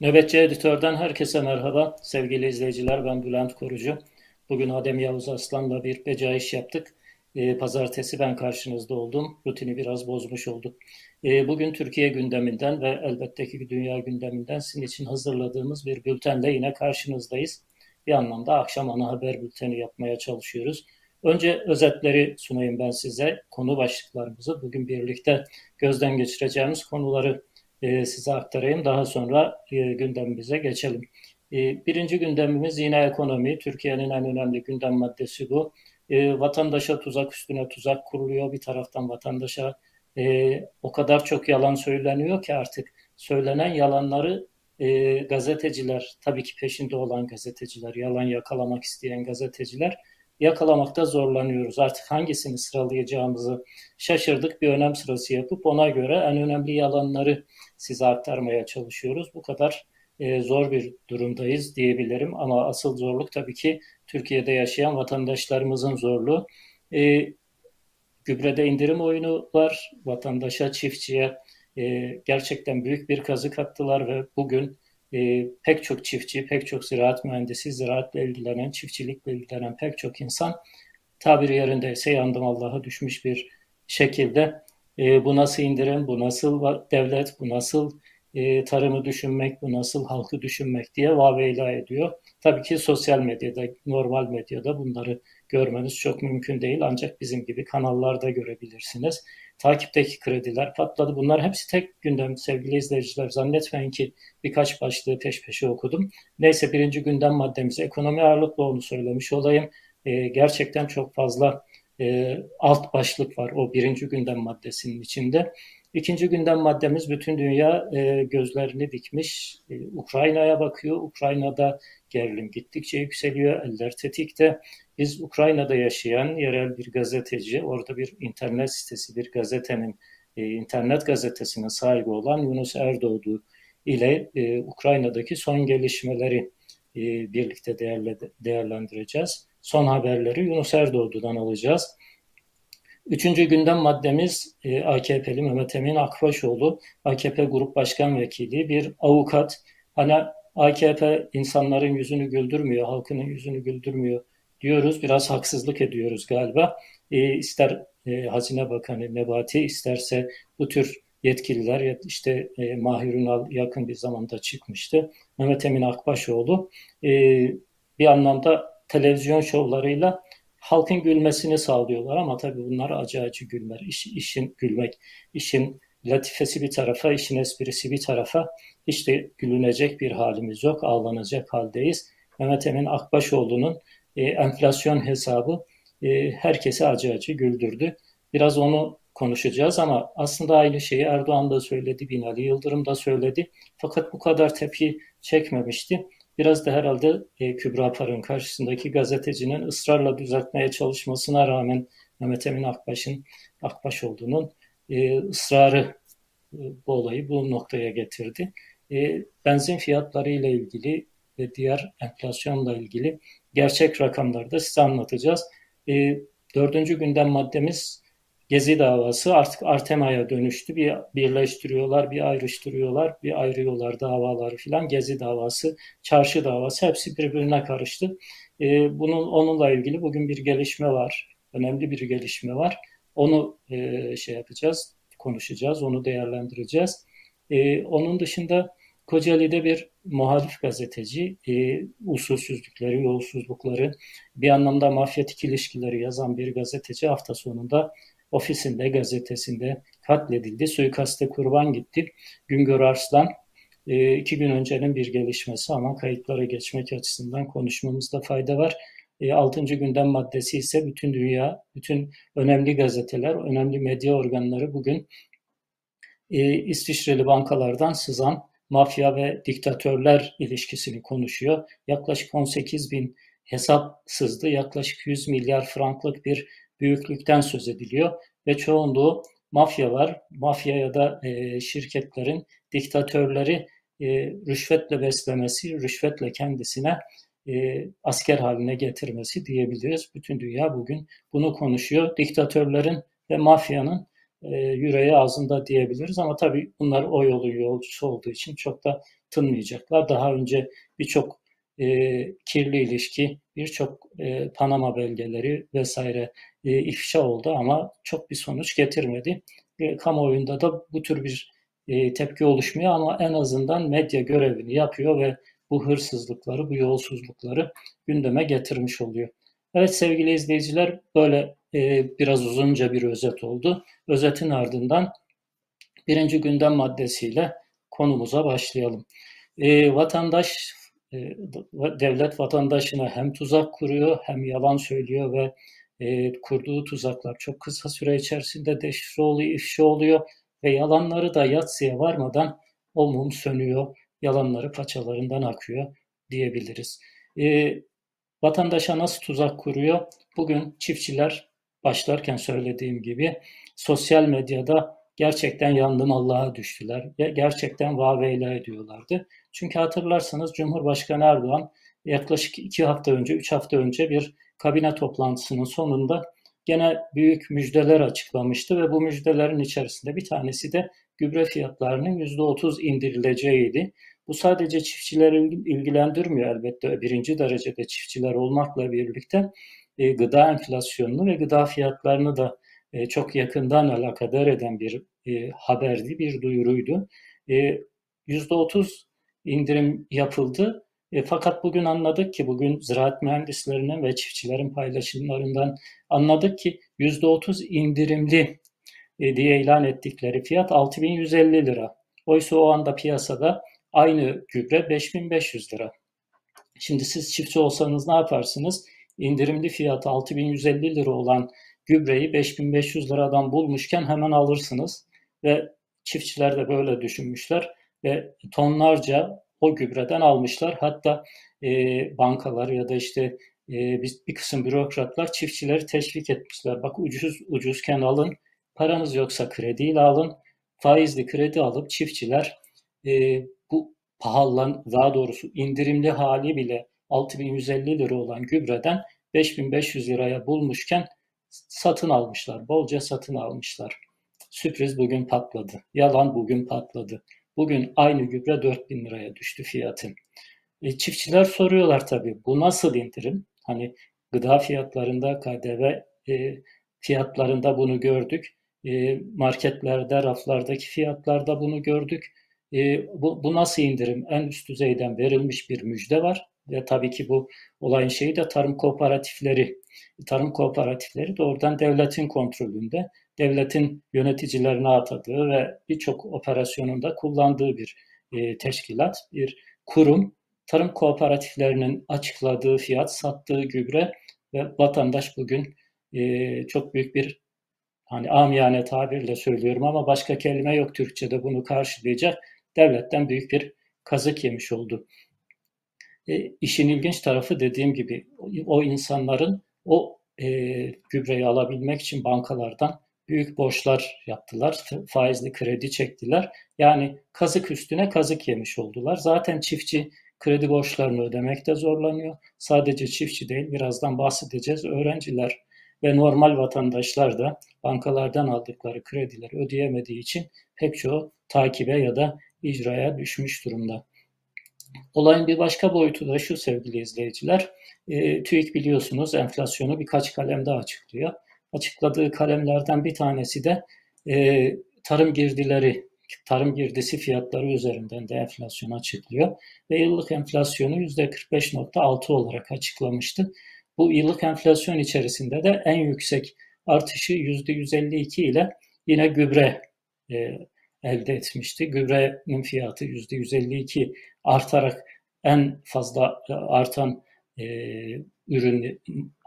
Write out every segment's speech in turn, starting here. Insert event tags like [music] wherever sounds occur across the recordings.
Nöbetçi Editör'den herkese merhaba. Sevgili izleyiciler ben Bülent Korucu. Bugün Adem Yavuz Aslan'la bir becaiş yaptık. Ee, pazartesi ben karşınızda oldum. Rutini biraz bozmuş olduk. Ee, bugün Türkiye gündeminden ve elbette ki dünya gündeminden sizin için hazırladığımız bir bültenle yine karşınızdayız. Bir anlamda akşam ana haber bülteni yapmaya çalışıyoruz. Önce özetleri sunayım ben size. Konu başlıklarımızı bugün birlikte gözden geçireceğimiz konuları e, size aktarayım. Daha sonra e, gündemimize geçelim. E, birinci gündemimiz yine ekonomi. Türkiye'nin en önemli gündem maddesi bu. E, vatandaşa tuzak üstüne tuzak kuruluyor. Bir taraftan vatandaşa e, o kadar çok yalan söyleniyor ki artık söylenen yalanları e, gazeteciler, tabii ki peşinde olan gazeteciler, yalan yakalamak isteyen gazeteciler yakalamakta zorlanıyoruz. Artık hangisini sıralayacağımızı şaşırdık. Bir önem sırası yapıp ona göre en önemli yalanları size aktarmaya çalışıyoruz. Bu kadar e, zor bir durumdayız diyebilirim. Ama asıl zorluk tabii ki Türkiye'de yaşayan vatandaşlarımızın zorluğu. E, gübrede indirim oyunu var. Vatandaşa, çiftçiye e, gerçekten büyük bir kazık attılar ve bugün e, pek çok çiftçi, pek çok ziraat mühendisi, ziraatle ilgilenen, çiftçilikle ilgilenen pek çok insan tabiri yerindeyse yandım Allah'a düşmüş bir şekilde e, bu nasıl indirim, bu nasıl devlet, bu nasıl e, tarımı düşünmek, bu nasıl halkı düşünmek diye vaveyla ediyor. Tabii ki sosyal medyada, normal medyada bunları görmeniz çok mümkün değil. Ancak bizim gibi kanallarda görebilirsiniz. Takipteki krediler patladı. Bunlar hepsi tek gündem sevgili izleyiciler. Zannetmeyin ki birkaç başlığı peş peşe okudum. Neyse birinci gündem maddemiz ekonomi ağırlıklı onu söylemiş olayım. E, gerçekten çok fazla e, alt başlık var o birinci gündem maddesinin içinde. İkinci gündem maddemiz bütün dünya e, gözlerini dikmiş. E, Ukrayna'ya bakıyor. Ukrayna'da gerilim gittikçe yükseliyor. Eller tetikte. Biz Ukrayna'da yaşayan yerel bir gazeteci, orada bir internet sitesi, bir gazetenin, e, internet gazetesinin sahibi olan Yunus Erdoğdu ile e, Ukrayna'daki son gelişmeleri e, birlikte değerle, değerlendireceğiz. Son haberleri Yunus Erdoğdu'dan alacağız. Üçüncü gündem maddemiz e, AKP'li Mehmet Emin Akbaşoğlu, AKP Grup Başkan Vekili, bir avukat. Hani AKP insanların yüzünü güldürmüyor, halkının yüzünü güldürmüyor diyoruz. Biraz haksızlık ediyoruz galiba. E, ister e, Hazine Bakanı Nebati isterse bu tür yetkililer işte e, Mahir Ünal yakın bir zamanda çıkmıştı. Mehmet Emin Akbaşoğlu e, bir anlamda televizyon şovlarıyla halkın gülmesini sağlıyorlar ama tabii bunlar acı acı gülmer. İş, işin gülmek, işin latifesi bir tarafa, işin esprisi bir tarafa hiç de gülünecek bir halimiz yok, ağlanacak haldeyiz. Mehmet Emin Akbaşoğlu'nun e, enflasyon hesabı e, herkesi acı acı güldürdü. Biraz onu konuşacağız ama aslında aynı şeyi Erdoğan da söyledi, Binali Yıldırım da söyledi. Fakat bu kadar tepki çekmemişti. Biraz da herhalde e, Kübra Par'ın karşısındaki gazetecinin ısrarla düzeltmeye çalışmasına rağmen Mehmet Emin Akbaş'ın Akbaş olduğunun e, ısrarı e, bu olayı bu noktaya getirdi. E, benzin fiyatları ile ilgili ve diğer enflasyonla ilgili gerçek rakamları da size anlatacağız. E, dördüncü gündem maddemiz Gezi davası artık Artema'ya dönüştü. Bir birleştiriyorlar, bir ayrıştırıyorlar, bir ayırıyorlar davaları filan. Gezi davası, çarşı davası hepsi birbirine karıştı. E, bunun onunla ilgili bugün bir gelişme var. Önemli bir gelişme var. Onu e, şey yapacağız, konuşacağız, onu değerlendireceğiz. E, onun dışında Kocaeli'de bir muhalif gazeteci e, usulsüzlükleri, yolsuzlukları, bir anlamda mafyatik ilişkileri yazan bir gazeteci hafta sonunda ofisinde, gazetesinde katledildi. Suikaste kurban gitti. Güngör Arslan e, iki gün öncenin bir gelişmesi ama kayıtlara geçmek açısından konuşmamızda fayda var. E, altıncı gündem maddesi ise bütün dünya, bütün önemli gazeteler, önemli medya organları bugün e, İsviçreli bankalardan sızan mafya ve diktatörler ilişkisini konuşuyor. Yaklaşık 18 bin hesap sızdı. Yaklaşık 100 milyar franklık bir büyüklükten söz ediliyor ve çoğunluğu mafyalar, mafya ya da e, şirketlerin diktatörleri e, rüşvetle beslemesi, rüşvetle kendisine e, asker haline getirmesi diyebiliriz. Bütün dünya bugün bunu konuşuyor. Diktatörlerin ve mafyanın e, yüreği ağzında diyebiliriz ama tabii bunlar o yolun yolcusu olduğu için çok da tınmayacaklar. Daha önce birçok e, kirli ilişki, birçok e, Panama belgeleri vesaire e, ifşa oldu ama çok bir sonuç getirmedi. E, kamuoyunda da bu tür bir e, tepki oluşmuyor ama en azından medya görevini yapıyor ve bu hırsızlıkları, bu yolsuzlukları gündeme getirmiş oluyor. Evet sevgili izleyiciler böyle e, biraz uzunca bir özet oldu. Özetin ardından birinci gündem maddesiyle konumuza başlayalım. E, vatandaş, devlet vatandaşına hem tuzak kuruyor hem yalan söylüyor ve e, kurduğu tuzaklar çok kısa süre içerisinde deşifre oluyor, ifşa oluyor ve yalanları da yatsıya varmadan o mum sönüyor, yalanları paçalarından akıyor diyebiliriz. E, vatandaşa nasıl tuzak kuruyor? Bugün çiftçiler başlarken söylediğim gibi sosyal medyada gerçekten yandım Allah'a düştüler. Gerçekten vaveyla ediyorlardı. Çünkü hatırlarsanız Cumhurbaşkanı Erdoğan yaklaşık iki hafta önce, üç hafta önce bir kabine toplantısının sonunda gene büyük müjdeler açıklamıştı ve bu müjdelerin içerisinde bir tanesi de gübre fiyatlarının %30 indirileceğiydi. Bu sadece çiftçileri ilgilendirmiyor elbette birinci derecede çiftçiler olmakla birlikte e, gıda enflasyonunu ve gıda fiyatlarını da e, çok yakından alakadar eden bir e, haberdi, bir duyuruydu. E, %30 indirim yapıldı. E, fakat bugün anladık ki, bugün ziraat mühendislerinin ve çiftçilerin paylaşımlarından anladık ki %30 indirimli e, diye ilan ettikleri fiyat 6150 lira. Oysa o anda piyasada aynı gübre 5500 lira. Şimdi siz çiftçi olsanız ne yaparsınız? İndirimli fiyatı 6150 lira olan gübreyi 5500 liradan bulmuşken hemen alırsınız. Ve çiftçiler de böyle düşünmüşler ve tonlarca o gübreden almışlar. Hatta e, bankalar ya da işte e, biz bir kısım bürokratlar çiftçileri teşvik etmişler. Bak ucuz ucuzken alın, paranız yoksa krediyle alın, faizli kredi alıp çiftçiler e, bu pahalan daha doğrusu indirimli hali bile 6150 lira olan gübreden 5500 liraya bulmuşken satın almışlar. Bolca satın almışlar. Sürpriz bugün patladı. Yalan bugün patladı. Bugün aynı gübre 4000 liraya düştü fiyatı. E, çiftçiler soruyorlar tabii bu nasıl indirim? Hani gıda fiyatlarında, KDV e, fiyatlarında bunu gördük. E, marketlerde, raflardaki fiyatlarda bunu gördük. E, bu, bu nasıl indirim? En üst düzeyden verilmiş bir müjde var. Ve tabii ki bu olayın şeyi de tarım kooperatifleri. Tarım kooperatifleri doğrudan devletin kontrolünde, devletin yöneticilerine atadığı ve birçok operasyonunda kullandığı bir e, teşkilat, bir kurum. Tarım kooperatiflerinin açıkladığı fiyat, sattığı gübre ve vatandaş bugün e, çok büyük bir hani amiyane tabirle söylüyorum ama başka kelime yok Türkçe'de bunu karşılayacak devletten büyük bir kazık yemiş oldu. E, işin ilginç tarafı dediğim gibi o insanların o e, gübreyi alabilmek için bankalardan büyük borçlar yaptılar. Faizli kredi çektiler. Yani kazık üstüne kazık yemiş oldular. Zaten çiftçi kredi borçlarını ödemekte zorlanıyor. Sadece çiftçi değil, birazdan bahsedeceğiz. Öğrenciler ve normal vatandaşlar da bankalardan aldıkları kredileri ödeyemediği için pek çoğu takibe ya da icraya düşmüş durumda. Olayın bir başka boyutu da şu sevgili izleyiciler. E, TÜİK biliyorsunuz enflasyonu birkaç kalem daha açıklıyor. Açıkladığı kalemlerden bir tanesi de e, tarım girdileri, tarım girdisi fiyatları üzerinden de enflasyon açıklıyor. Ve yıllık enflasyonu %45.6 olarak açıklamıştı. Bu yıllık enflasyon içerisinde de en yüksek artışı %152 ile yine gübre e, elde etmişti. Gübrenin fiyatı %152 artarak en fazla e, artan e, ürün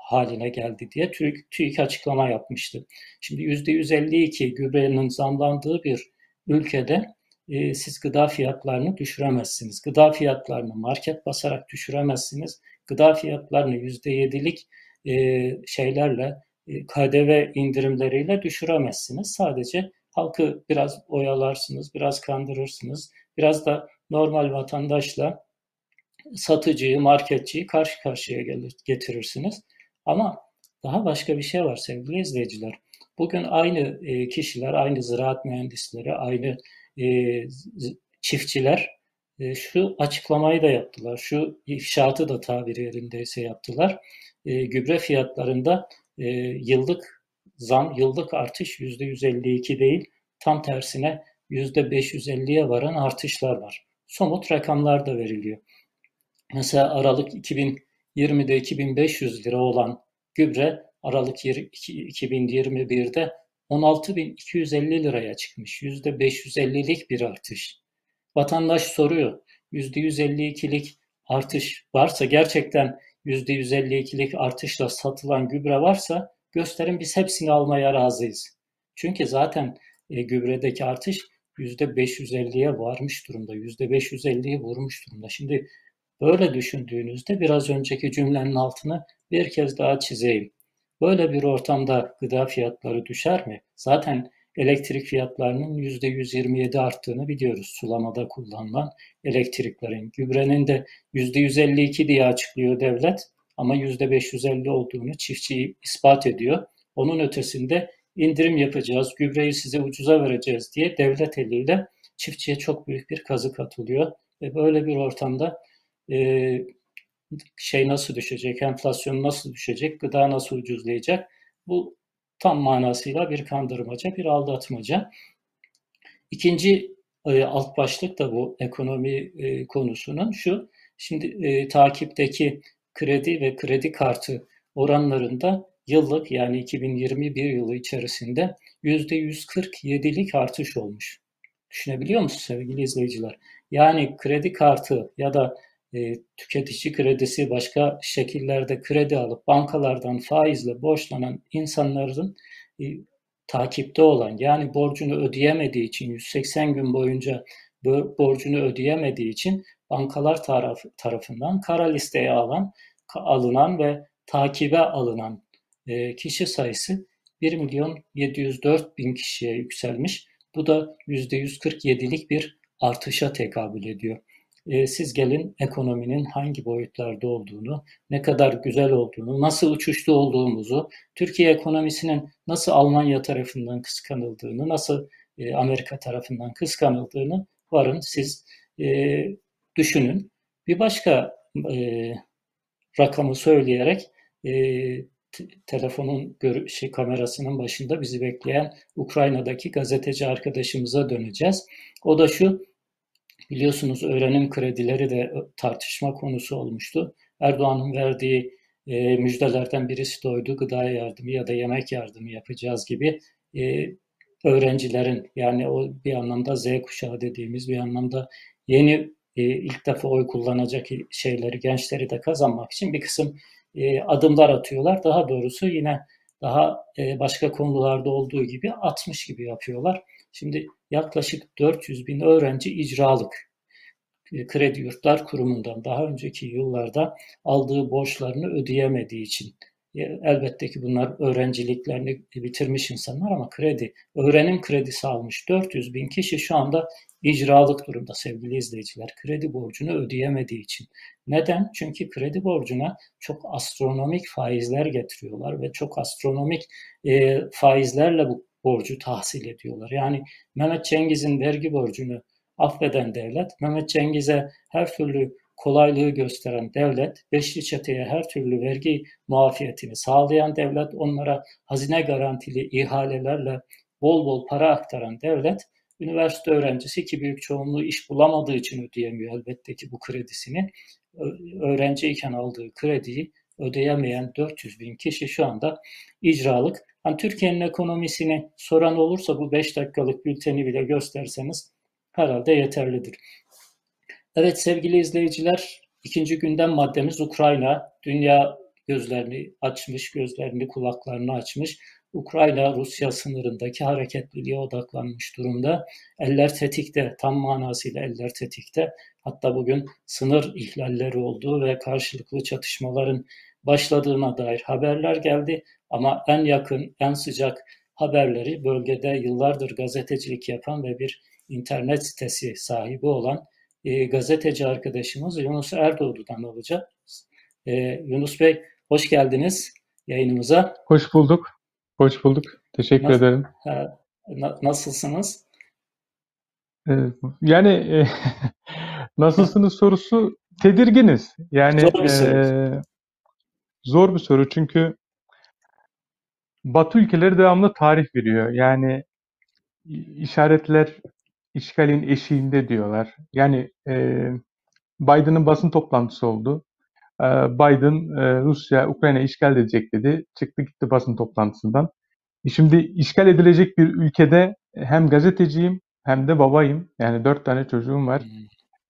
haline geldi diye TÜİK, TÜİK açıklama yapmıştı. Şimdi %152 gübrenin zamlandığı bir ülkede e, siz gıda fiyatlarını düşüremezsiniz. Gıda fiyatlarını market basarak düşüremezsiniz. Gıda fiyatlarını %7'lik e, şeylerle, e, KDV indirimleriyle düşüremezsiniz. Sadece halkı biraz oyalarsınız, biraz kandırırsınız, biraz da normal vatandaşla satıcıyı, marketçiyi karşı karşıya getirirsiniz. Ama daha başka bir şey var sevgili izleyiciler. Bugün aynı e, kişiler, aynı ziraat mühendisleri, aynı e, çiftçiler e, şu açıklamayı da yaptılar. Şu ifşaatı da tabir yerindeyse yaptılar. Gübre fiyatlarında yıllık zam, yıllık artış %152 değil, tam tersine %550'ye varan artışlar var. Somut rakamlar da veriliyor. Mesela Aralık 2020'de 2500 lira olan gübre Aralık 2021'de 16.250 liraya çıkmış. %550'lik bir artış. Vatandaş soruyor. %152'lik artış varsa gerçekten %152'lik artışla satılan gübre varsa gösterin biz hepsini almaya razıyız. Çünkü zaten e, gübredeki artış %550'ye varmış durumda. %550'yi vurmuş durumda. Şimdi böyle düşündüğünüzde biraz önceki cümlenin altını bir kez daha çizeyim. Böyle bir ortamda gıda fiyatları düşer mi? Zaten elektrik fiyatlarının %127 arttığını biliyoruz. Sulamada kullanılan elektriklerin. Gübrenin de %152 diye açıklıyor devlet ama %550 olduğunu çiftçi ispat ediyor. Onun ötesinde indirim yapacağız, gübreyi size ucuza vereceğiz diye devlet eliyle çiftçiye çok büyük bir kazık atılıyor. Ve böyle bir ortamda e, şey nasıl düşecek, enflasyon nasıl düşecek, gıda nasıl ucuzlayacak? Bu tam manasıyla bir kandırmaca, bir aldatmaca. İkinci e, alt başlık da bu ekonomi e, konusunun şu. Şimdi e, takipteki kredi ve kredi kartı oranlarında yıllık yani 2021 yılı içerisinde %147'lik artış olmuş. Düşünebiliyor musunuz sevgili izleyiciler? Yani kredi kartı ya da e, tüketici kredisi başka şekillerde kredi alıp bankalardan faizle borçlanan insanların e, takipte olan yani borcunu ödeyemediği için 180 gün boyunca borcunu ödeyemediği için bankalar taraf, tarafından kara listeye alan alınan ve takibe alınan e, kişi sayısı 1 milyon 704 bin kişiye yükselmiş. Bu da %147'lik bir artışa tekabül ediyor. E, siz gelin ekonominin hangi boyutlarda olduğunu, ne kadar güzel olduğunu, nasıl uçuşlu olduğumuzu, Türkiye ekonomisinin nasıl Almanya tarafından kıskanıldığını, nasıl e, Amerika tarafından kıskanıldığını varın siz e, düşünün. Bir başka e, rakamı söyleyerek telefonun şey, kamerasının başında bizi bekleyen Ukrayna'daki gazeteci arkadaşımıza döneceğiz. O da şu, biliyorsunuz öğrenim kredileri de tartışma konusu olmuştu. Erdoğan'ın verdiği e, müjdelerden birisi de oydu. Gıda yardımı ya da yemek yardımı yapacağız gibi e, öğrencilerin yani o bir anlamda Z kuşağı dediğimiz bir anlamda yeni e, ilk defa oy kullanacak şeyleri, gençleri de kazanmak için bir kısım e, adımlar atıyorlar. Daha doğrusu yine daha e, başka konularda olduğu gibi atmış gibi yapıyorlar. Şimdi yaklaşık 400 bin öğrenci icralık e, Kredi Yurtlar Kurumu'ndan daha önceki yıllarda aldığı borçlarını ödeyemediği için elbette ki bunlar öğrenciliklerini bitirmiş insanlar ama kredi, öğrenim kredisi almış 400 bin kişi şu anda icralık durumda sevgili izleyiciler. Kredi borcunu ödeyemediği için. Neden? Çünkü kredi borcuna çok astronomik faizler getiriyorlar ve çok astronomik e, faizlerle bu borcu tahsil ediyorlar. Yani Mehmet Cengiz'in vergi borcunu affeden devlet, Mehmet Cengiz'e her türlü kolaylığı gösteren devlet, beşli çeteye her türlü vergi muafiyetini sağlayan devlet, onlara hazine garantili ihalelerle bol bol para aktaran devlet, üniversite öğrencisi ki büyük çoğunluğu iş bulamadığı için ödeyemiyor elbette ki bu kredisini. Öğrenciyken aldığı krediyi ödeyemeyen 400 bin kişi şu anda icralık. Yani Türkiye'nin ekonomisini soran olursa bu 5 dakikalık bülteni bile gösterseniz herhalde yeterlidir. Evet sevgili izleyiciler, ikinci gündem maddemiz Ukrayna. Dünya gözlerini açmış, gözlerini, kulaklarını açmış. Ukrayna-Rusya sınırındaki hareketliliğe odaklanmış durumda. Eller tetikte, tam manasıyla eller tetikte. Hatta bugün sınır ihlalleri olduğu ve karşılıklı çatışmaların başladığına dair haberler geldi. Ama en yakın, en sıcak haberleri bölgede yıllardır gazetecilik yapan ve bir internet sitesi sahibi olan e, gazeteci arkadaşımız Yunus Erdoğdu'dan alacağız. E, Yunus Bey hoş geldiniz yayınımıza. Hoş bulduk. Hoş bulduk. Teşekkür Nasıl, ederim. Ha, na, nasılsınız? Ee, yani e, [laughs] Nasılsınız sorusu tedirginiz. Yani eee, zor bir soru çünkü Batı ülkeleri devamlı tarih veriyor. Yani işaretler işgalin eşiğinde diyorlar. Yani eee, Biden'ın basın toplantısı oldu. Eee, Biden eee, Rusya Ukrayna işgal edecek dedi. Çıktı gitti basın toplantısından. E Şimdi işgal edilecek bir ülkede hem gazeteciyim hem de babayım. Yani dört tane çocuğum var.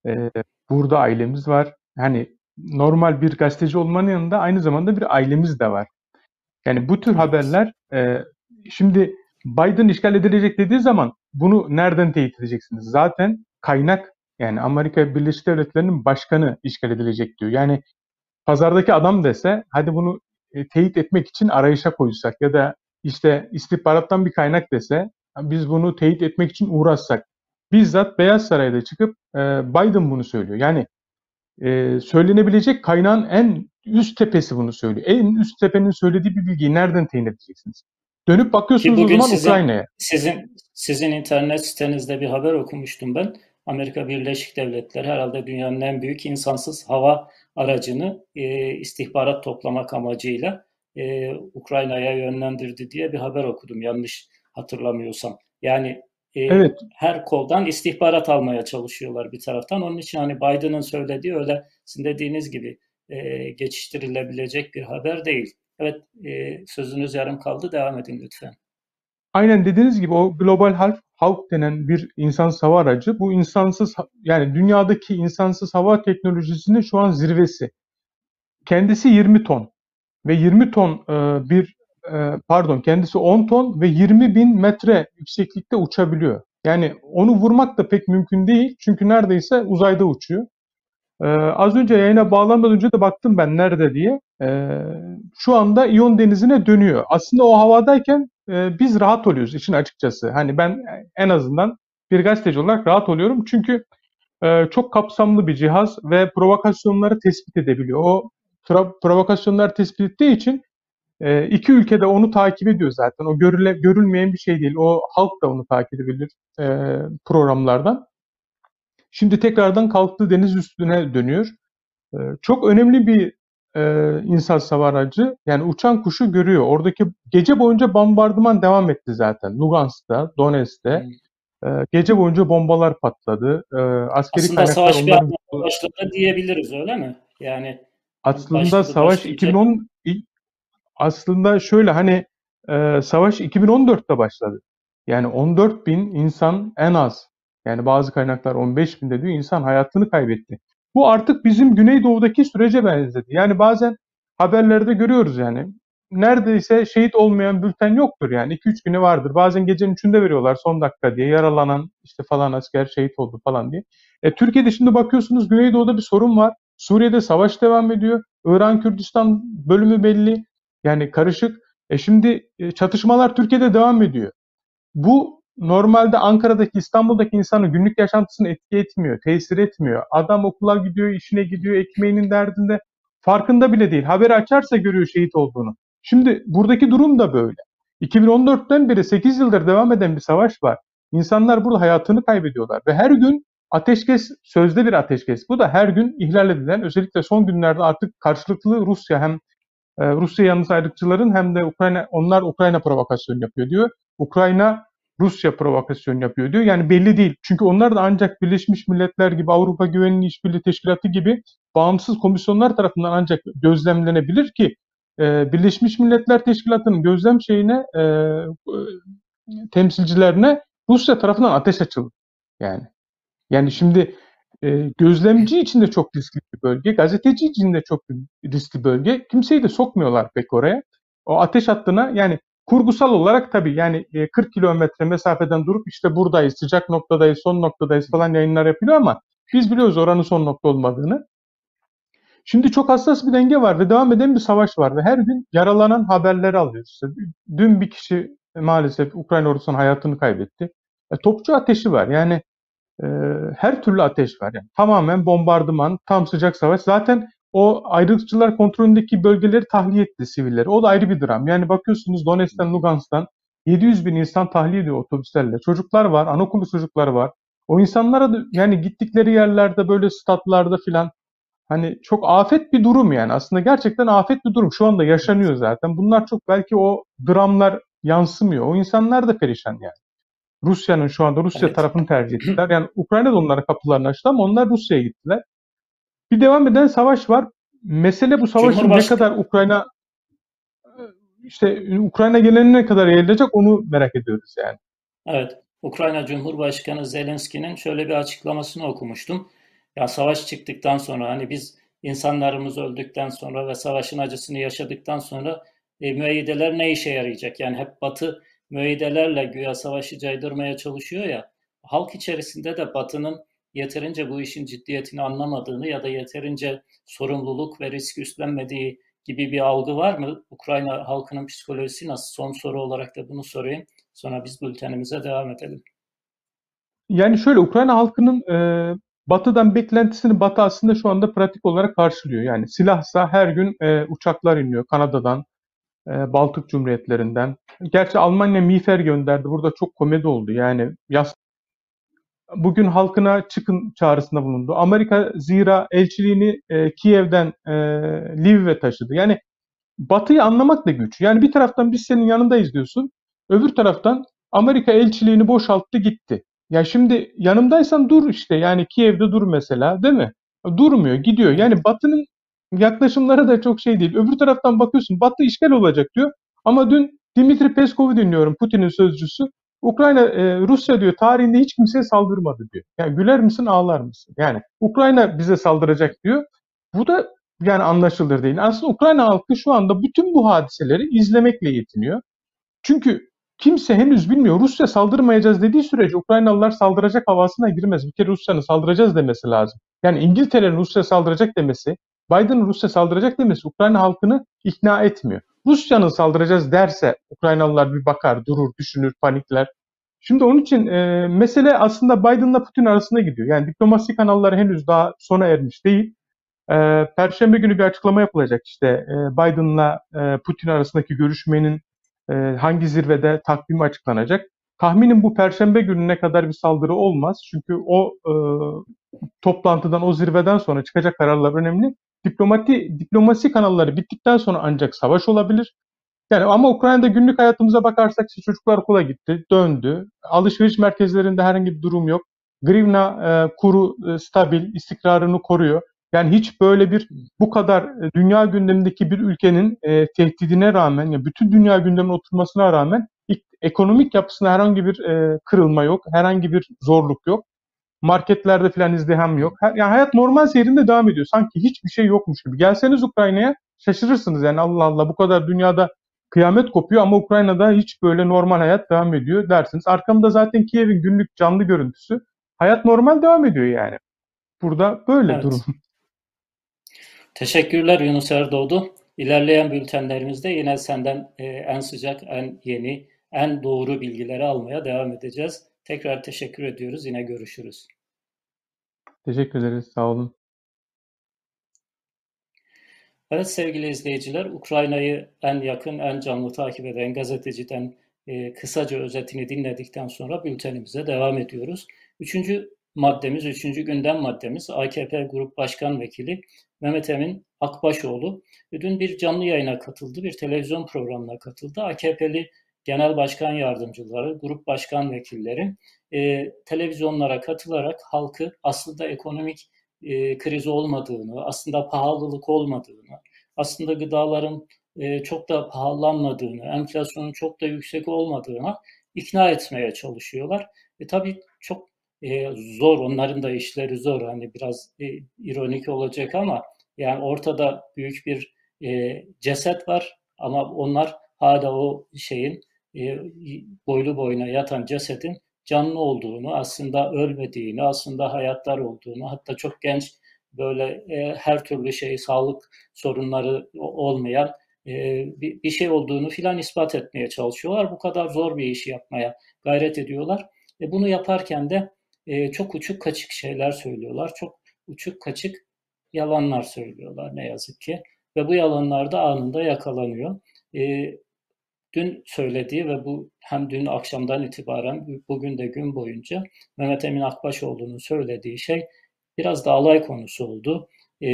Ee, burada ailemiz var. Hani normal bir gazeteci olmanın yanında aynı zamanda bir ailemiz de var. Yani bu tür haberler e, şimdi Biden işgal edilecek dediği zaman bunu nereden teyit edeceksiniz? Zaten kaynak yani Amerika Birleşik Devletleri'nin başkanı işgal edilecek diyor. Yani pazardaki adam dese hadi bunu e, teyit etmek için arayışa koysak ya da işte istihbarattan bir kaynak dese biz bunu teyit etmek için uğraşsak bizzat Beyaz Saray'da çıkıp e, Biden bunu söylüyor. Yani e, söylenebilecek kaynağın en üst tepesi bunu söylüyor. En üst tepenin söylediği bir bilgiyi nereden teyin edeceksiniz? Dönüp bakıyorsunuz o zaman sizin Ukrayna'ya. sizin sizin internet sitenizde bir haber okumuştum ben. Amerika Birleşik Devletleri herhalde dünyanın en büyük insansız hava aracını e, istihbarat toplamak amacıyla e, Ukrayna'ya yönlendirdi diye bir haber okudum yanlış hatırlamıyorsam. Yani e, Evet, her koldan istihbarat almaya çalışıyorlar bir taraftan. Onun için hani Biden'ın söylediği öyle sizin dediğiniz gibi e, geçiştirilebilecek bir haber değil. Evet, e, sözünüz yarım kaldı. Devam edin lütfen. aynen dediğiniz gibi o Global Hawk, Hawk denen bir insansız hava aracı bu insansız yani dünyadaki insansız hava teknolojisinin şu an zirvesi. Kendisi 20 ton ve 20 ton e, bir pardon kendisi 10 ton ve 20 bin metre yükseklikte uçabiliyor. Yani onu vurmak da pek mümkün değil çünkü neredeyse uzayda uçuyor. Ee, az önce yayına bağlanmadan önce de baktım ben nerede diye. Ee, şu anda İyon Denizi'ne dönüyor. Aslında o havadayken e, biz rahat oluyoruz işin açıkçası. Hani ben en azından bir gazeteci olarak rahat oluyorum. Çünkü e, çok kapsamlı bir cihaz ve provokasyonları tespit edebiliyor. O provokasyonları tespit ettiği için e, iki ülke de onu takip ediyor zaten. O görüle, görülmeyen bir şey değil. O halk da onu takip edebilir e, programlardan. Şimdi tekrardan kalktı deniz üstüne dönüyor. Ee, çok önemli bir e, insan hava aracı. Yani uçan kuşu görüyor. Oradaki gece boyunca bombardıman devam etti zaten. Lugansk'ta, Donetsk'te. Hmm. E, gece boyunca bombalar patladı. E, askeri Aslında savaş bir onların anda başladı diyebiliriz öyle mi? Yani aslında başladı savaş başlayacak. 2010 aslında şöyle hani e, savaş 2014'te başladı. Yani 14 bin insan en az yani bazı kaynaklar 15 bin de diyor insan hayatını kaybetti. Bu artık bizim Güneydoğu'daki sürece benzedi. Yani bazen haberlerde görüyoruz yani neredeyse şehit olmayan bülten yoktur yani 2-3 günü vardır. Bazen gecenin üçünde veriyorlar son dakika diye yaralanan işte falan asker şehit oldu falan diye. E, Türkiye'de şimdi bakıyorsunuz Güneydoğu'da bir sorun var. Suriye'de savaş devam ediyor. İran Kürdistan bölümü belli. Yani karışık. E şimdi e, çatışmalar Türkiye'de devam ediyor. Bu normalde Ankara'daki, İstanbul'daki insanın günlük yaşantısını etki etmiyor, tesir etmiyor. Adam okula gidiyor, işine gidiyor, ekmeğinin derdinde. Farkında bile değil. Haberi açarsa görüyor şehit olduğunu. Şimdi buradaki durum da böyle. 2014'ten beri 8 yıldır devam eden bir savaş var. İnsanlar burada hayatını kaybediyorlar ve her gün ateşkes, sözde bir ateşkes. Bu da her gün ihlal edilen, özellikle son günlerde artık karşılıklı Rusya hem Rusya yanlısı ayrılıkçıların hem de Ukrayna onlar Ukrayna provokasyon yapıyor diyor. Ukrayna Rusya provokasyon yapıyor diyor. Yani belli değil. Çünkü onlar da ancak Birleşmiş Milletler gibi Avrupa Güvenliği İşbirliği Teşkilatı gibi bağımsız komisyonlar tarafından ancak gözlemlenebilir ki e, Birleşmiş Milletler Teşkilatı'nın gözlem şeyine e, e, temsilcilerine Rusya tarafından ateş açıldı. Yani yani şimdi e, gözlemci için de çok riskli bir bölge, gazeteci için de çok riskli bölge. Kimseyi de sokmuyorlar pek oraya. O ateş hattına yani kurgusal olarak tabii yani e, 40 kilometre mesafeden durup işte buradayız, sıcak noktadayız, son noktadayız falan yayınlar yapılıyor ama biz biliyoruz oranın son nokta olmadığını. Şimdi çok hassas bir denge var ve devam eden bir savaş var ve her gün yaralanan haberleri alıyoruz. İşte dün bir kişi maalesef Ukrayna ordusunun hayatını kaybetti. E, topçu ateşi var. Yani e, her türlü ateş var. Yani tamamen bombardıman, tam sıcak savaş. Zaten o ayrılıkçılar kontrolündeki bölgeleri tahliye etti sivilleri. O da ayrı bir dram. Yani bakıyorsunuz Donetsk'ten, Lugansk'tan 700 bin insan tahliye ediyor otobüslerle. Çocuklar var, anaokulu çocukları var. O insanlara da yani gittikleri yerlerde böyle statlarda filan hani çok afet bir durum yani. Aslında gerçekten afet bir durum. Şu anda yaşanıyor zaten. Bunlar çok belki o dramlar yansımıyor. O insanlar da perişan yani. Rusya'nın şu anda Rusya Evet. tarafını tercih [clears throat] ettiler. Yani Ukrayna da onlara kapılarını açtı ama onlar Rusya'ya gittiler. Bir devam eden savaş var. Mesele bu savaşın ne Cumhurbaşkanı- kadar Ukrayna işte Ukrayna geneline kadar yayılacak onu merak ediyoruz yani. Evet, Ukrayna Cumhurbaşkanı Zelenski'nin şöyle bir açıklamasını okumuştum. Ya savaş çıktıktan sonra hani biz insanlarımız öldükten sonra ve savaşın acısını yaşadıktan sonra e, müeyyideler ne işe yarayacak? Yani hep Batı müeyyidelerle güya savaşı caydırmaya çalışıyor ya. Halk içerisinde de Batı'nın yeterince bu işin ciddiyetini anlamadığını ya da yeterince sorumluluk ve risk üstlenmediği gibi bir algı var mı? Ukrayna halkının psikolojisi nasıl? Son soru olarak da bunu sorayım. Sonra biz bültenimize devam edelim. Yani şöyle Ukrayna halkının e, Batı'dan beklentisini Batı aslında şu anda pratik olarak karşılıyor. Yani silahsa her gün e, uçaklar iniyor Kanada'dan, Baltık Cumhuriyetlerinden. Gerçi Almanya miğfer gönderdi. Burada çok komedi oldu. Yani yas bugün halkına çıkın çağrısında bulundu. Amerika zira elçiliğini e, Kiev'den e, Lviv'e taşıdı. Yani Batı'yı anlamak da güç. Yani bir taraftan biz senin yanındayız diyorsun. Öbür taraftan Amerika elçiliğini boşalttı gitti. Ya şimdi yanımdaysan dur işte. Yani Kiev'de dur mesela değil mi? Durmuyor, gidiyor. Yani Batı'nın yaklaşımları da çok şey değil. Öbür taraftan bakıyorsun Batı işgal olacak diyor. Ama dün Dimitri Peskov'u dinliyorum Putin'in sözcüsü. Ukrayna, e, Rusya diyor tarihinde hiç kimseye saldırmadı diyor. Yani güler misin ağlar mısın? Yani Ukrayna bize saldıracak diyor. Bu da yani anlaşılır değil. Aslında Ukrayna halkı şu anda bütün bu hadiseleri izlemekle yetiniyor. Çünkü kimse henüz bilmiyor. Rusya saldırmayacağız dediği sürece Ukraynalılar saldıracak havasına girmez. Bir kere Rusya'nın saldıracağız demesi lazım. Yani İngiltere'nin Rusya saldıracak demesi, Biden'ın Rusya saldıracak demesi Ukrayna halkını ikna etmiyor. Rusya'nın saldıracağız derse Ukraynalılar bir bakar, durur, düşünür, panikler. Şimdi onun için e, mesele aslında Biden'la Putin arasında gidiyor. Yani diplomasi kanalları henüz daha sona ermiş değil. E, Perşembe günü bir açıklama yapılacak işte e, Biden'la e, Putin arasındaki görüşmenin e, hangi zirvede takvimi açıklanacak. Tahminim bu Perşembe gününe kadar bir saldırı olmaz. Çünkü o e, toplantıdan, o zirveden sonra çıkacak kararlar önemli. Diplomati, diplomasi kanalları bittikten sonra ancak savaş olabilir. Yani ama Ukrayna'da günlük hayatımıza bakarsak işte çocuklar okula gitti, döndü. Alışveriş merkezlerinde herhangi bir durum yok. Grivna e, kuru e, stabil, istikrarını koruyor. Yani hiç böyle bir bu kadar e, dünya gündemindeki bir ülkenin e, tehdidine rağmen, ya bütün dünya gündemine oturmasına rağmen ekonomik yapısında herhangi bir e, kırılma yok, herhangi bir zorluk yok. Marketlerde falan izdiham yok. Her, yani hayat normal seyrinde devam ediyor. Sanki hiçbir şey yokmuş gibi. Gelseniz Ukrayna'ya şaşırırsınız yani Allah Allah bu kadar dünyada kıyamet kopuyor ama Ukrayna'da hiç böyle normal hayat devam ediyor dersiniz. Arkamda zaten Kiev'in günlük canlı görüntüsü. Hayat normal devam ediyor yani. Burada böyle Evet. durum. Teşekkürler Yunus Erdoğdu. İlerleyen bültenlerimizde yine senden e, en sıcak, en yeni, en doğru bilgileri almaya devam edeceğiz. Tekrar teşekkür ediyoruz. Yine görüşürüz. Teşekkür ederiz. Sağ olun. Evet sevgili izleyiciler, Ukrayna'yı en yakın, en canlı takip eden gazeteciden e, kısaca özetini dinledikten sonra bültenimize devam ediyoruz. Üçüncü maddemiz, üçüncü gündem maddemiz AKP Grup Başkan Vekili Mehmet Emin Akbaşoğlu dün bir canlı yayına katıldı, bir televizyon programına katıldı. AKP'li genel başkan yardımcıları, grup başkan vekilleri e, televizyonlara katılarak halkı aslında ekonomik e, kriz olmadığını, aslında pahalılık olmadığını, aslında gıdaların e, çok da pahalanmadığını, enflasyonun çok da yüksek olmadığına ikna etmeye çalışıyorlar. E, tabii çok e, zor, onların da işleri zor. Hani biraz e, ironik olacak ama yani ortada büyük bir e, ceset var ama onlar hala o şeyin boylu boyuna yatan cesedin canlı olduğunu, aslında ölmediğini, aslında hayatlar olduğunu, hatta çok genç böyle e, her türlü şey sağlık sorunları olmayan e, bir, şey olduğunu filan ispat etmeye çalışıyorlar. Bu kadar zor bir işi yapmaya gayret ediyorlar. E, bunu yaparken de e, çok uçuk kaçık şeyler söylüyorlar. Çok uçuk kaçık yalanlar söylüyorlar ne yazık ki. Ve bu yalanlar da anında yakalanıyor. Dün söylediği ve bu hem dün akşamdan itibaren bugün de gün boyunca Mehmet Emin Akbaşoğlu'nun söylediği şey biraz da alay konusu oldu. E,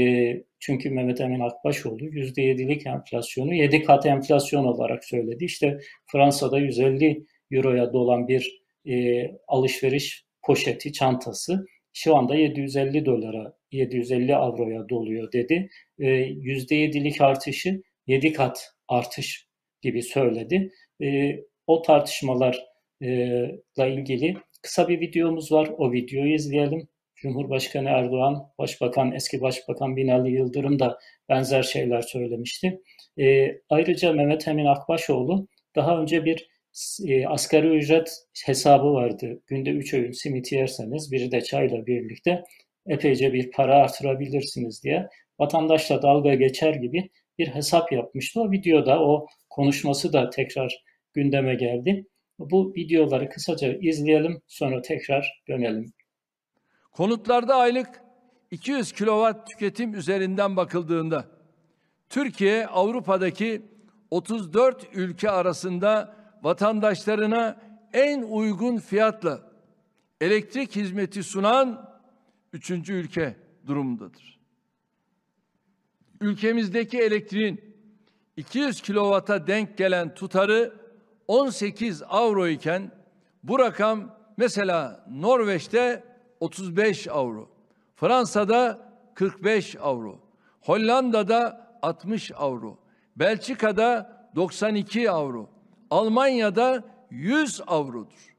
çünkü Mehmet Emin Akbaşoğlu %7'lik enflasyonu 7 kat enflasyon olarak söyledi. İşte Fransa'da 150 euroya dolan bir e, alışveriş poşeti, çantası şu anda 750 dolara, 750 avroya doluyor dedi. E, %7'lik artışı 7 kat artış gibi söyledi. E, o tartışmalarla ilgili kısa bir videomuz var. O videoyu izleyelim. Cumhurbaşkanı Erdoğan, Başbakan, eski Başbakan Binali Yıldırım da benzer şeyler söylemişti. E, ayrıca Mehmet Emin Akbaşoğlu daha önce bir e, asgari ücret hesabı vardı. Günde 3 öğün simit yerseniz biri de çayla birlikte epeyce bir para artırabilirsiniz diye vatandaşla dalga geçer gibi bir hesap yapmıştı. O videoda o konuşması da tekrar gündeme geldi. Bu videoları kısaca izleyelim sonra tekrar dönelim. Konutlarda aylık 200 kilowatt tüketim üzerinden bakıldığında Türkiye Avrupa'daki 34 ülke arasında vatandaşlarına en uygun fiyatla elektrik hizmeti sunan üçüncü ülke durumundadır. Ülkemizdeki elektriğin 200 kilovata denk gelen tutarı 18 avro iken bu rakam mesela Norveç'te 35 avro, Fransa'da 45 avro, Hollanda'da 60 avro, Belçika'da 92 avro, Almanya'da 100 avrodur.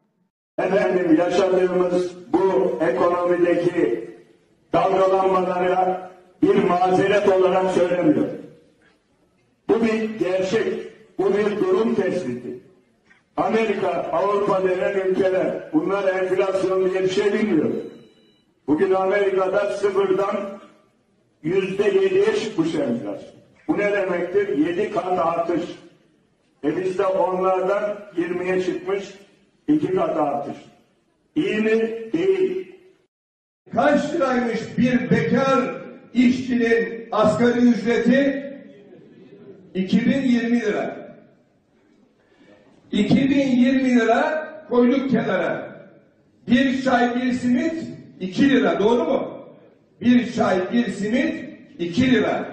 Efendim yaşadığımız bu ekonomideki dalgalanmalara bir mazeret olarak söylemiyor. Bu bir gerçek, bu bir durum tespiti. Amerika, Avrupa denen ülkeler bunlar enflasyon diye bir şey bilmiyor. Bugün Amerika'da sıfırdan yüzde yediye çıkmış enflasyon. Bu ne demektir? Yedi kat artış. E bizde onlardan 20'ye çıkmış iki kat artış. İyi mi? Değil. Kaç liraymış bir bekar işçinin asgari ücreti? 2020 lira. 2020 lira koyduk kenara. Bir çay bir simit 2 lira doğru mu? Bir çay bir simit 2 lira.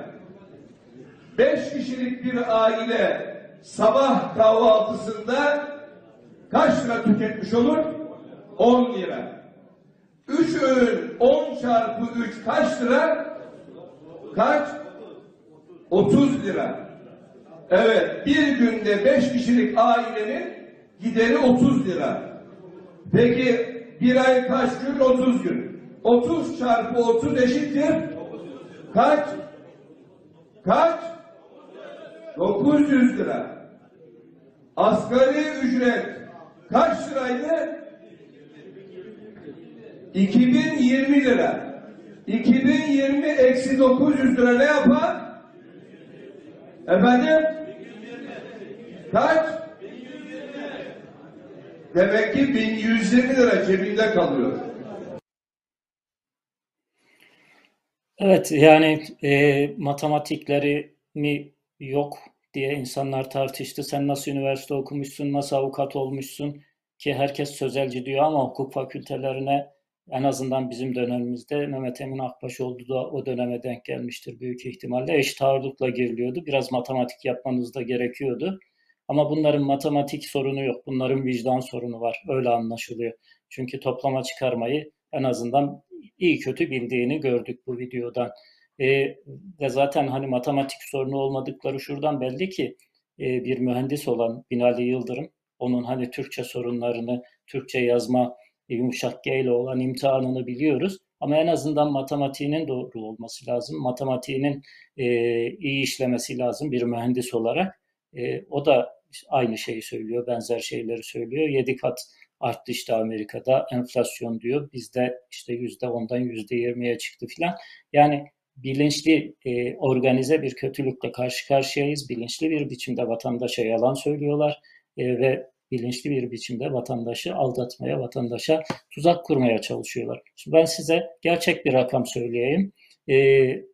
5 kişilik bir aile sabah kahvaltısında kaç lira tüketmiş olur? 10 lira. 3 öğün 10 çarpı 3 kaç lira? Kaç? 30 lira. Evet bir günde 5 kişilik ailenin gideri 30 lira. Peki bir ay kaç gün? 30 gün. 30 çarpı 30 eşittir. Kaç? Kaç? 900 lira. Asgari ücret kaç liraydı? 2020 lira. 2020 eksi 900 lira ne yapar? Efendim? Kaç? Demek ki 1120 lira cebinde kalıyor. Evet yani e, matematikleri mi yok diye insanlar tartıştı. Sen nasıl üniversite okumuşsun, nasıl avukat olmuşsun ki herkes sözelci diyor ama hukuk fakültelerine en azından bizim dönemimizde Mehmet Emin Akbaşoğlu da o döneme denk gelmiştir büyük ihtimalle. Eşit ağırlıkla giriliyordu. Biraz matematik yapmanız da gerekiyordu. Ama bunların matematik sorunu yok. Bunların vicdan sorunu var. Öyle anlaşılıyor. Çünkü toplama çıkarmayı en azından iyi kötü bildiğini gördük bu videodan. E, ve zaten hani matematik sorunu olmadıkları şuradan belli ki e, bir mühendis olan Binali Yıldırım onun hani Türkçe sorunlarını, Türkçe yazma yumuşak G ile olan imtihanını biliyoruz. Ama en azından matematiğinin doğru olması lazım. Matematiğinin e, iyi işlemesi lazım bir mühendis olarak. E, o da aynı şeyi söylüyor, benzer şeyleri söylüyor. Yedi kat arttı işte Amerika'da enflasyon diyor. Bizde işte yüzde ondan yüzde yirmiye çıktı filan. Yani bilinçli, e, organize bir kötülükle karşı karşıyayız. Bilinçli bir biçimde vatandaşa yalan söylüyorlar e, ve bilinçli bir biçimde vatandaşı aldatmaya, vatandaşa tuzak kurmaya çalışıyorlar. Şimdi ben size gerçek bir rakam söyleyeyim. E,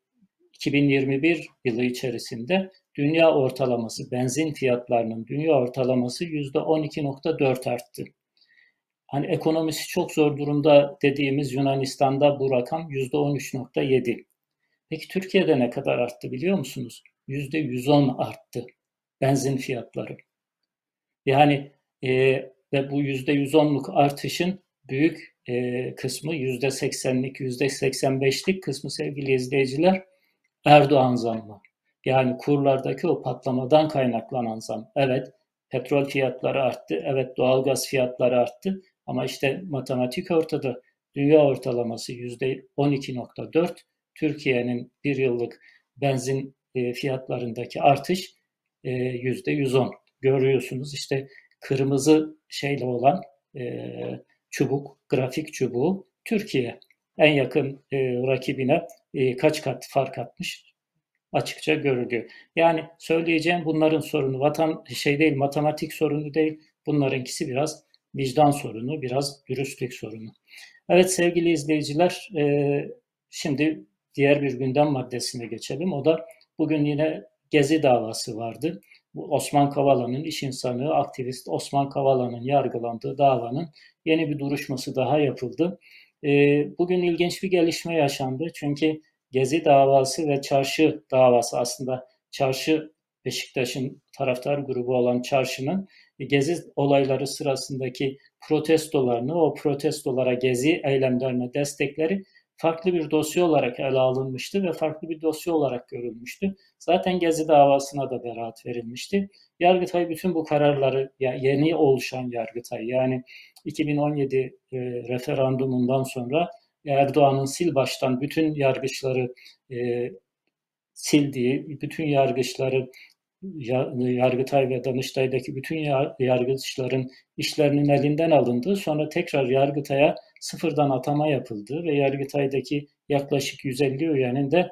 2021 yılı içerisinde dünya ortalaması, benzin fiyatlarının dünya ortalaması %12.4 arttı. Hani ekonomisi çok zor durumda dediğimiz Yunanistan'da bu rakam %13.7. Peki Türkiye'de ne kadar arttı biliyor musunuz? %110 arttı benzin fiyatları. Yani e, ve bu %110'luk artışın büyük e, kısmı %80'lik, %85'lik kısmı sevgili izleyiciler Erdoğan zammı. Yani kurlardaki o patlamadan kaynaklanan zam. Evet petrol fiyatları arttı, evet doğalgaz fiyatları arttı ama işte matematik ortada. Dünya ortalaması %12.4, Türkiye'nin bir yıllık benzin e, fiyatlarındaki artış e, %110. Görüyorsunuz işte kırmızı şeyle olan e, çubuk, grafik çubuğu Türkiye en yakın e, rakibine e, kaç kat fark atmış açıkça görülüyor. Yani söyleyeceğim bunların sorunu vatan şey değil matematik sorunu değil. Bunlarınkisi biraz vicdan sorunu, biraz dürüstlük sorunu. Evet sevgili izleyiciler, e, şimdi diğer bir gündem maddesine geçelim. O da bugün yine Gezi davası vardı. Osman Kavala'nın iş insanı, aktivist Osman Kavala'nın yargılandığı davanın yeni bir duruşması daha yapıldı. E, bugün ilginç bir gelişme yaşandı. Çünkü Gezi davası ve Çarşı davası aslında Çarşı Beşiktaş'ın taraftar grubu olan Çarşı'nın Gezi olayları sırasındaki protestolarını, o protestolara, Gezi eylemlerine destekleri farklı bir dosya olarak ele alınmıştı ve farklı bir dosya olarak görülmüştü. Zaten Gezi davasına da beraat verilmişti. Yargıtay bütün bu kararları, yeni oluşan Yargıtay yani 2017 e, referandumundan sonra Erdoğan'ın sil baştan bütün yargıçları e, sildiği, bütün yargıçları Yargıtay ve Danıştay'daki bütün yargıçların işlerinin elinden alındığı, sonra tekrar Yargıtay'a sıfırdan atama yapıldı ve Yargıtay'daki yaklaşık 150 üyenin de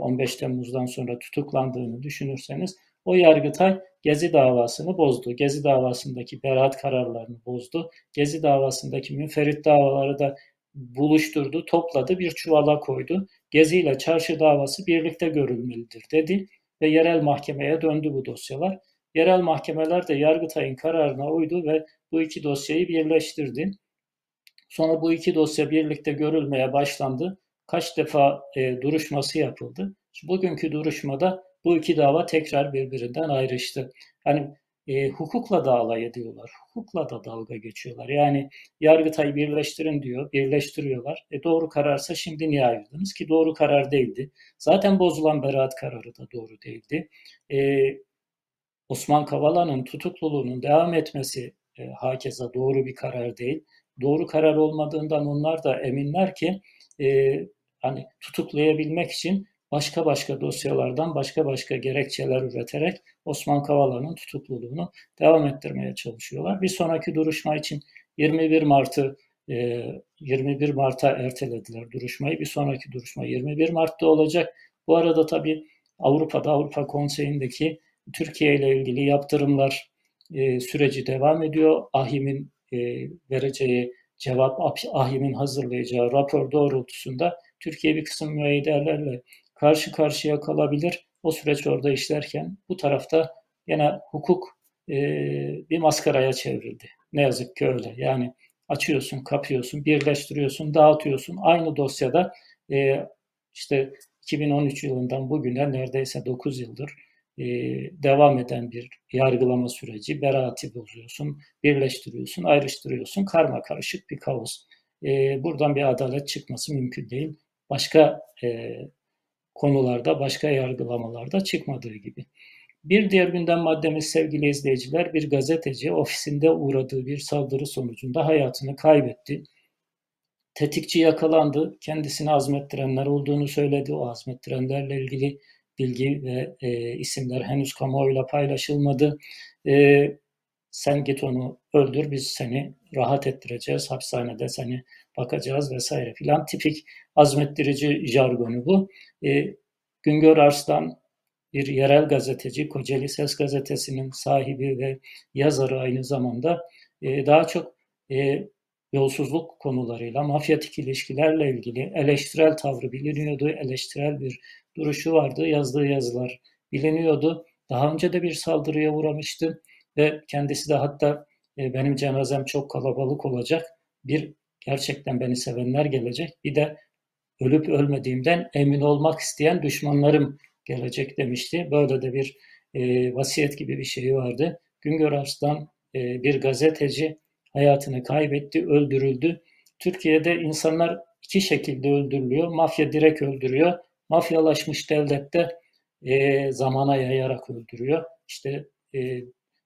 15 e, Temmuz'dan sonra tutuklandığını düşünürseniz o Yargıtay Gezi davasını bozdu. Gezi davasındaki beraat kararlarını bozdu. Gezi davasındaki münferit davaları da buluşturdu, topladı, bir çuvala koydu. Gezi ile çarşı davası birlikte görülmelidir dedi ve yerel mahkemeye döndü bu dosyalar. Yerel mahkemeler de Yargıtay'ın kararına uydu ve bu iki dosyayı birleştirdi. Sonra bu iki dosya birlikte görülmeye başlandı. Kaç defa e, duruşması yapıldı. Bugünkü duruşmada bu iki dava tekrar birbirinden ayrıştı. Hani e, hukukla da alay ediyorlar. Hukukla da dalga geçiyorlar. Yani Yargıtay birleştirin diyor, birleştiriyorlar. E, doğru kararsa şimdi niye ayırdınız ki doğru karar değildi. Zaten bozulan beraat kararı da doğru değildi. E, Osman Kavala'nın tutukluluğunun devam etmesi e, hakeza doğru bir karar değil. Doğru karar olmadığından onlar da eminler ki e, hani tutuklayabilmek için başka başka dosyalardan başka başka gerekçeler üreterek Osman Kavala'nın tutukluluğunu devam ettirmeye çalışıyorlar. Bir sonraki duruşma için 21 Mart'ı 21 e, Mart'a ertelediler duruşmayı. Bir sonraki duruşma 21 Mart'ta olacak. Bu arada tabii Avrupa'da Avrupa Konseyi'ndeki Türkiye ile ilgili yaptırımlar e, süreci devam ediyor. AHİM'in e, vereceği cevap, AHİM'in hazırlayacağı rapor doğrultusunda Türkiye bir kısım müeyyidelerle karşı karşıya kalabilir. O süreç orada işlerken bu tarafta yine hukuk e, bir maskaraya çevrildi. Ne yazık ki öyle. Yani açıyorsun, kapıyorsun, birleştiriyorsun, dağıtıyorsun. Aynı dosyada e, işte 2013 yılından bugüne neredeyse 9 yıldır e, devam eden bir yargılama süreci. Beraati bozuyorsun, birleştiriyorsun, ayrıştırıyorsun. Karma karışık bir kaos. E, buradan bir adalet çıkması mümkün değil. Başka e, konularda, başka yargılamalarda çıkmadığı gibi. Bir diğer gündem maddemiz sevgili izleyiciler bir gazeteci ofisinde uğradığı bir saldırı sonucunda hayatını kaybetti. Tetikçi yakalandı. Kendisini azmettirenler olduğunu söyledi. O azmettirenlerle ilgili bilgi ve e, isimler henüz kamuoyuyla paylaşılmadı. E, sen git onu öldür biz seni rahat ettireceğiz. Hapishanede seni bakacağız vesaire filan. Tipik azmettirici jargonu bu. E, Güngör Arslan bir yerel gazeteci, Kocaeli Ses Gazetesi'nin sahibi ve yazarı aynı zamanda e, daha çok e, yolsuzluk konularıyla, mafyatik ilişkilerle ilgili eleştirel tavrı biliniyordu, eleştirel bir duruşu vardı, yazdığı yazılar biliniyordu. daha önce de bir saldırıya uğramıştı ve kendisi de hatta e, benim cenazem çok kalabalık olacak. Bir gerçekten beni sevenler gelecek. Bir de ölüp ölmediğimden emin olmak isteyen düşmanlarım gelecek demişti. Böyle de bir e, vasiyet gibi bir şey vardı. Güngör Arslan e, bir gazeteci hayatını kaybetti, öldürüldü. Türkiye'de insanlar iki şekilde öldürülüyor. Mafya direkt öldürüyor. Mafyalaşmış devlette e, zamana yayarak öldürüyor. İşte e,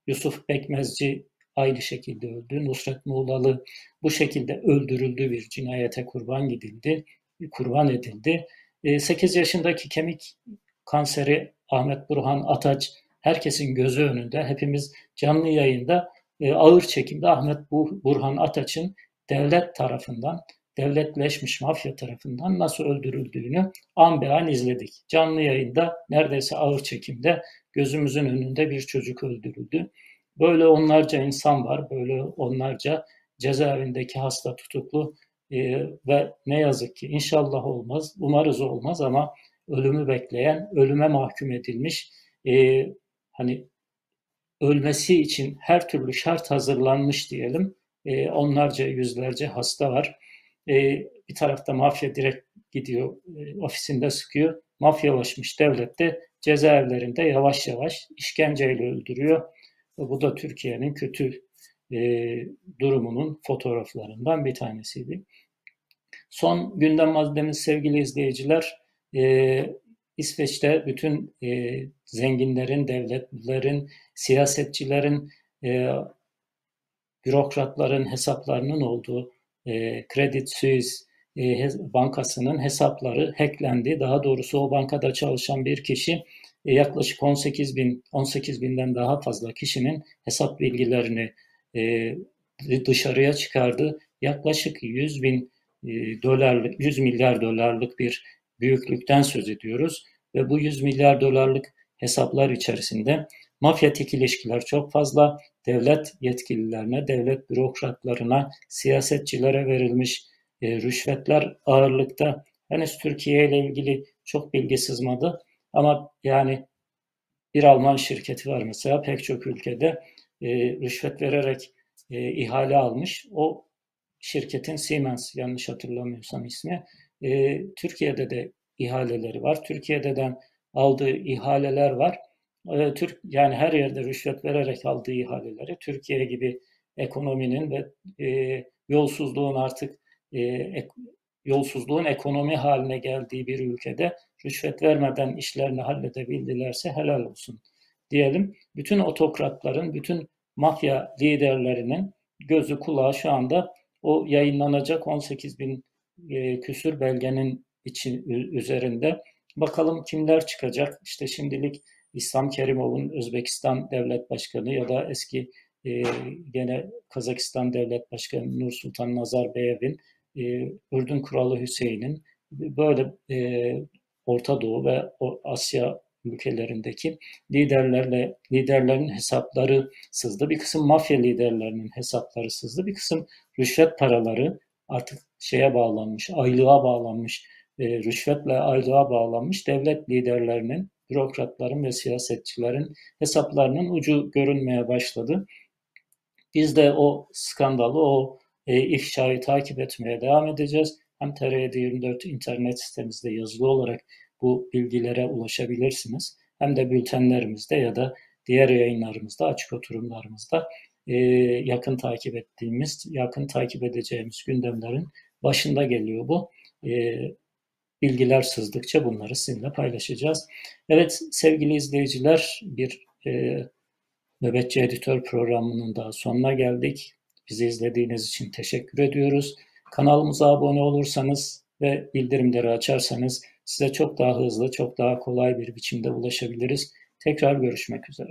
Yusuf Bekmezci aynı şekilde öldü. Nusret Muğlalı bu şekilde öldürüldü bir cinayete kurban gidildi, kurban edildi. 8 yaşındaki kemik kanseri Ahmet Burhan Ataç herkesin gözü önünde hepimiz canlı yayında ağır çekimde Ahmet Burhan Ataç'ın devlet tarafından devletleşmiş mafya tarafından nasıl öldürüldüğünü an be an izledik. Canlı yayında neredeyse ağır çekimde gözümüzün önünde bir çocuk öldürüldü. Böyle onlarca insan var, böyle onlarca cezaevindeki hasta tutuklu e, ve ne yazık ki inşallah olmaz, umarız olmaz ama ölümü bekleyen, ölüme mahkum edilmiş, e, hani ölmesi için her türlü şart hazırlanmış diyelim. E, onlarca, yüzlerce hasta var. E, bir tarafta mafya direkt gidiyor, e, ofisinde sıkıyor. Mafyalaşmış devlette cezaevlerinde yavaş yavaş işkenceyle öldürüyor. Bu da Türkiye'nin kötü e, durumunun fotoğraflarından bir tanesiydi. Son gündem maddemiz sevgili izleyiciler, e, İsveç'te bütün e, zenginlerin, devletlerin, siyasetçilerin, e, bürokratların hesaplarının olduğu e, Credit Suisse e, bankasının hesapları hacklendi. Daha doğrusu o bankada çalışan bir kişi e, yaklaşık 18 bin, 18 binden daha fazla kişinin hesap bilgilerini e, dışarıya çıkardı. Yaklaşık 100 bin e, dolar, 100 milyar dolarlık bir büyüklükten söz ediyoruz ve bu 100 milyar dolarlık hesaplar içerisinde mafyatik ilişkiler çok fazla, devlet yetkililerine, devlet bürokratlarına, siyasetçilere verilmiş e, rüşvetler ağırlıkta. Henüz Türkiye ile ilgili çok bilgi sızmadı ama yani bir Alman şirketi var mesela pek çok ülkede e, rüşvet vererek e, ihale almış. O şirketin Siemens yanlış hatırlamıyorsam ismi. E, Türkiye'de de ihaleleri var. Türkiye'de de aldığı ihaleler var. E, Türk yani her yerde rüşvet vererek aldığı ihaleleri Türkiye gibi ekonominin ve e, yolsuzluğun artık e, ek, yolsuzluğun ekonomi haline geldiği bir ülkede rüşvet vermeden işlerini halledebildilerse helal olsun diyelim. Bütün otokratların, bütün mafya liderlerinin gözü kulağı şu anda o yayınlanacak 18 bin e, küsür belgenin için üzerinde. Bakalım kimler çıkacak? İşte şimdilik İslam Kerimov'un Özbekistan Devlet Başkanı ya da eski e, gene Kazakistan Devlet Başkanı Nur Sultan Nazarbayev'in, e, Ürdün Kralı Hüseyin'in böyle e, Orta Doğu ve Asya ülkelerindeki liderlerle liderlerin hesapları sızdı. Bir kısım mafya liderlerinin hesapları sızdı. Bir kısım rüşvet paraları artık şeye bağlanmış, aylığa bağlanmış, e, rüşvetle aylığa bağlanmış devlet liderlerinin, bürokratların ve siyasetçilerin hesaplarının ucu görünmeye başladı. Biz de o skandalı, o e, ifşayı takip etmeye devam edeceğiz. Hem TR24 internet sitemizde yazılı olarak bu bilgilere ulaşabilirsiniz. Hem de bültenlerimizde ya da diğer yayınlarımızda, açık oturumlarımızda e, yakın takip ettiğimiz, yakın takip edeceğimiz gündemlerin başında geliyor bu. E, bilgiler sızdıkça bunları sizinle paylaşacağız. Evet sevgili izleyiciler bir e, Nöbetçi Editör programının daha sonuna geldik. Bizi izlediğiniz için teşekkür ediyoruz. Kanalımıza abone olursanız ve bildirimleri açarsanız size çok daha hızlı, çok daha kolay bir biçimde ulaşabiliriz. Tekrar görüşmek üzere.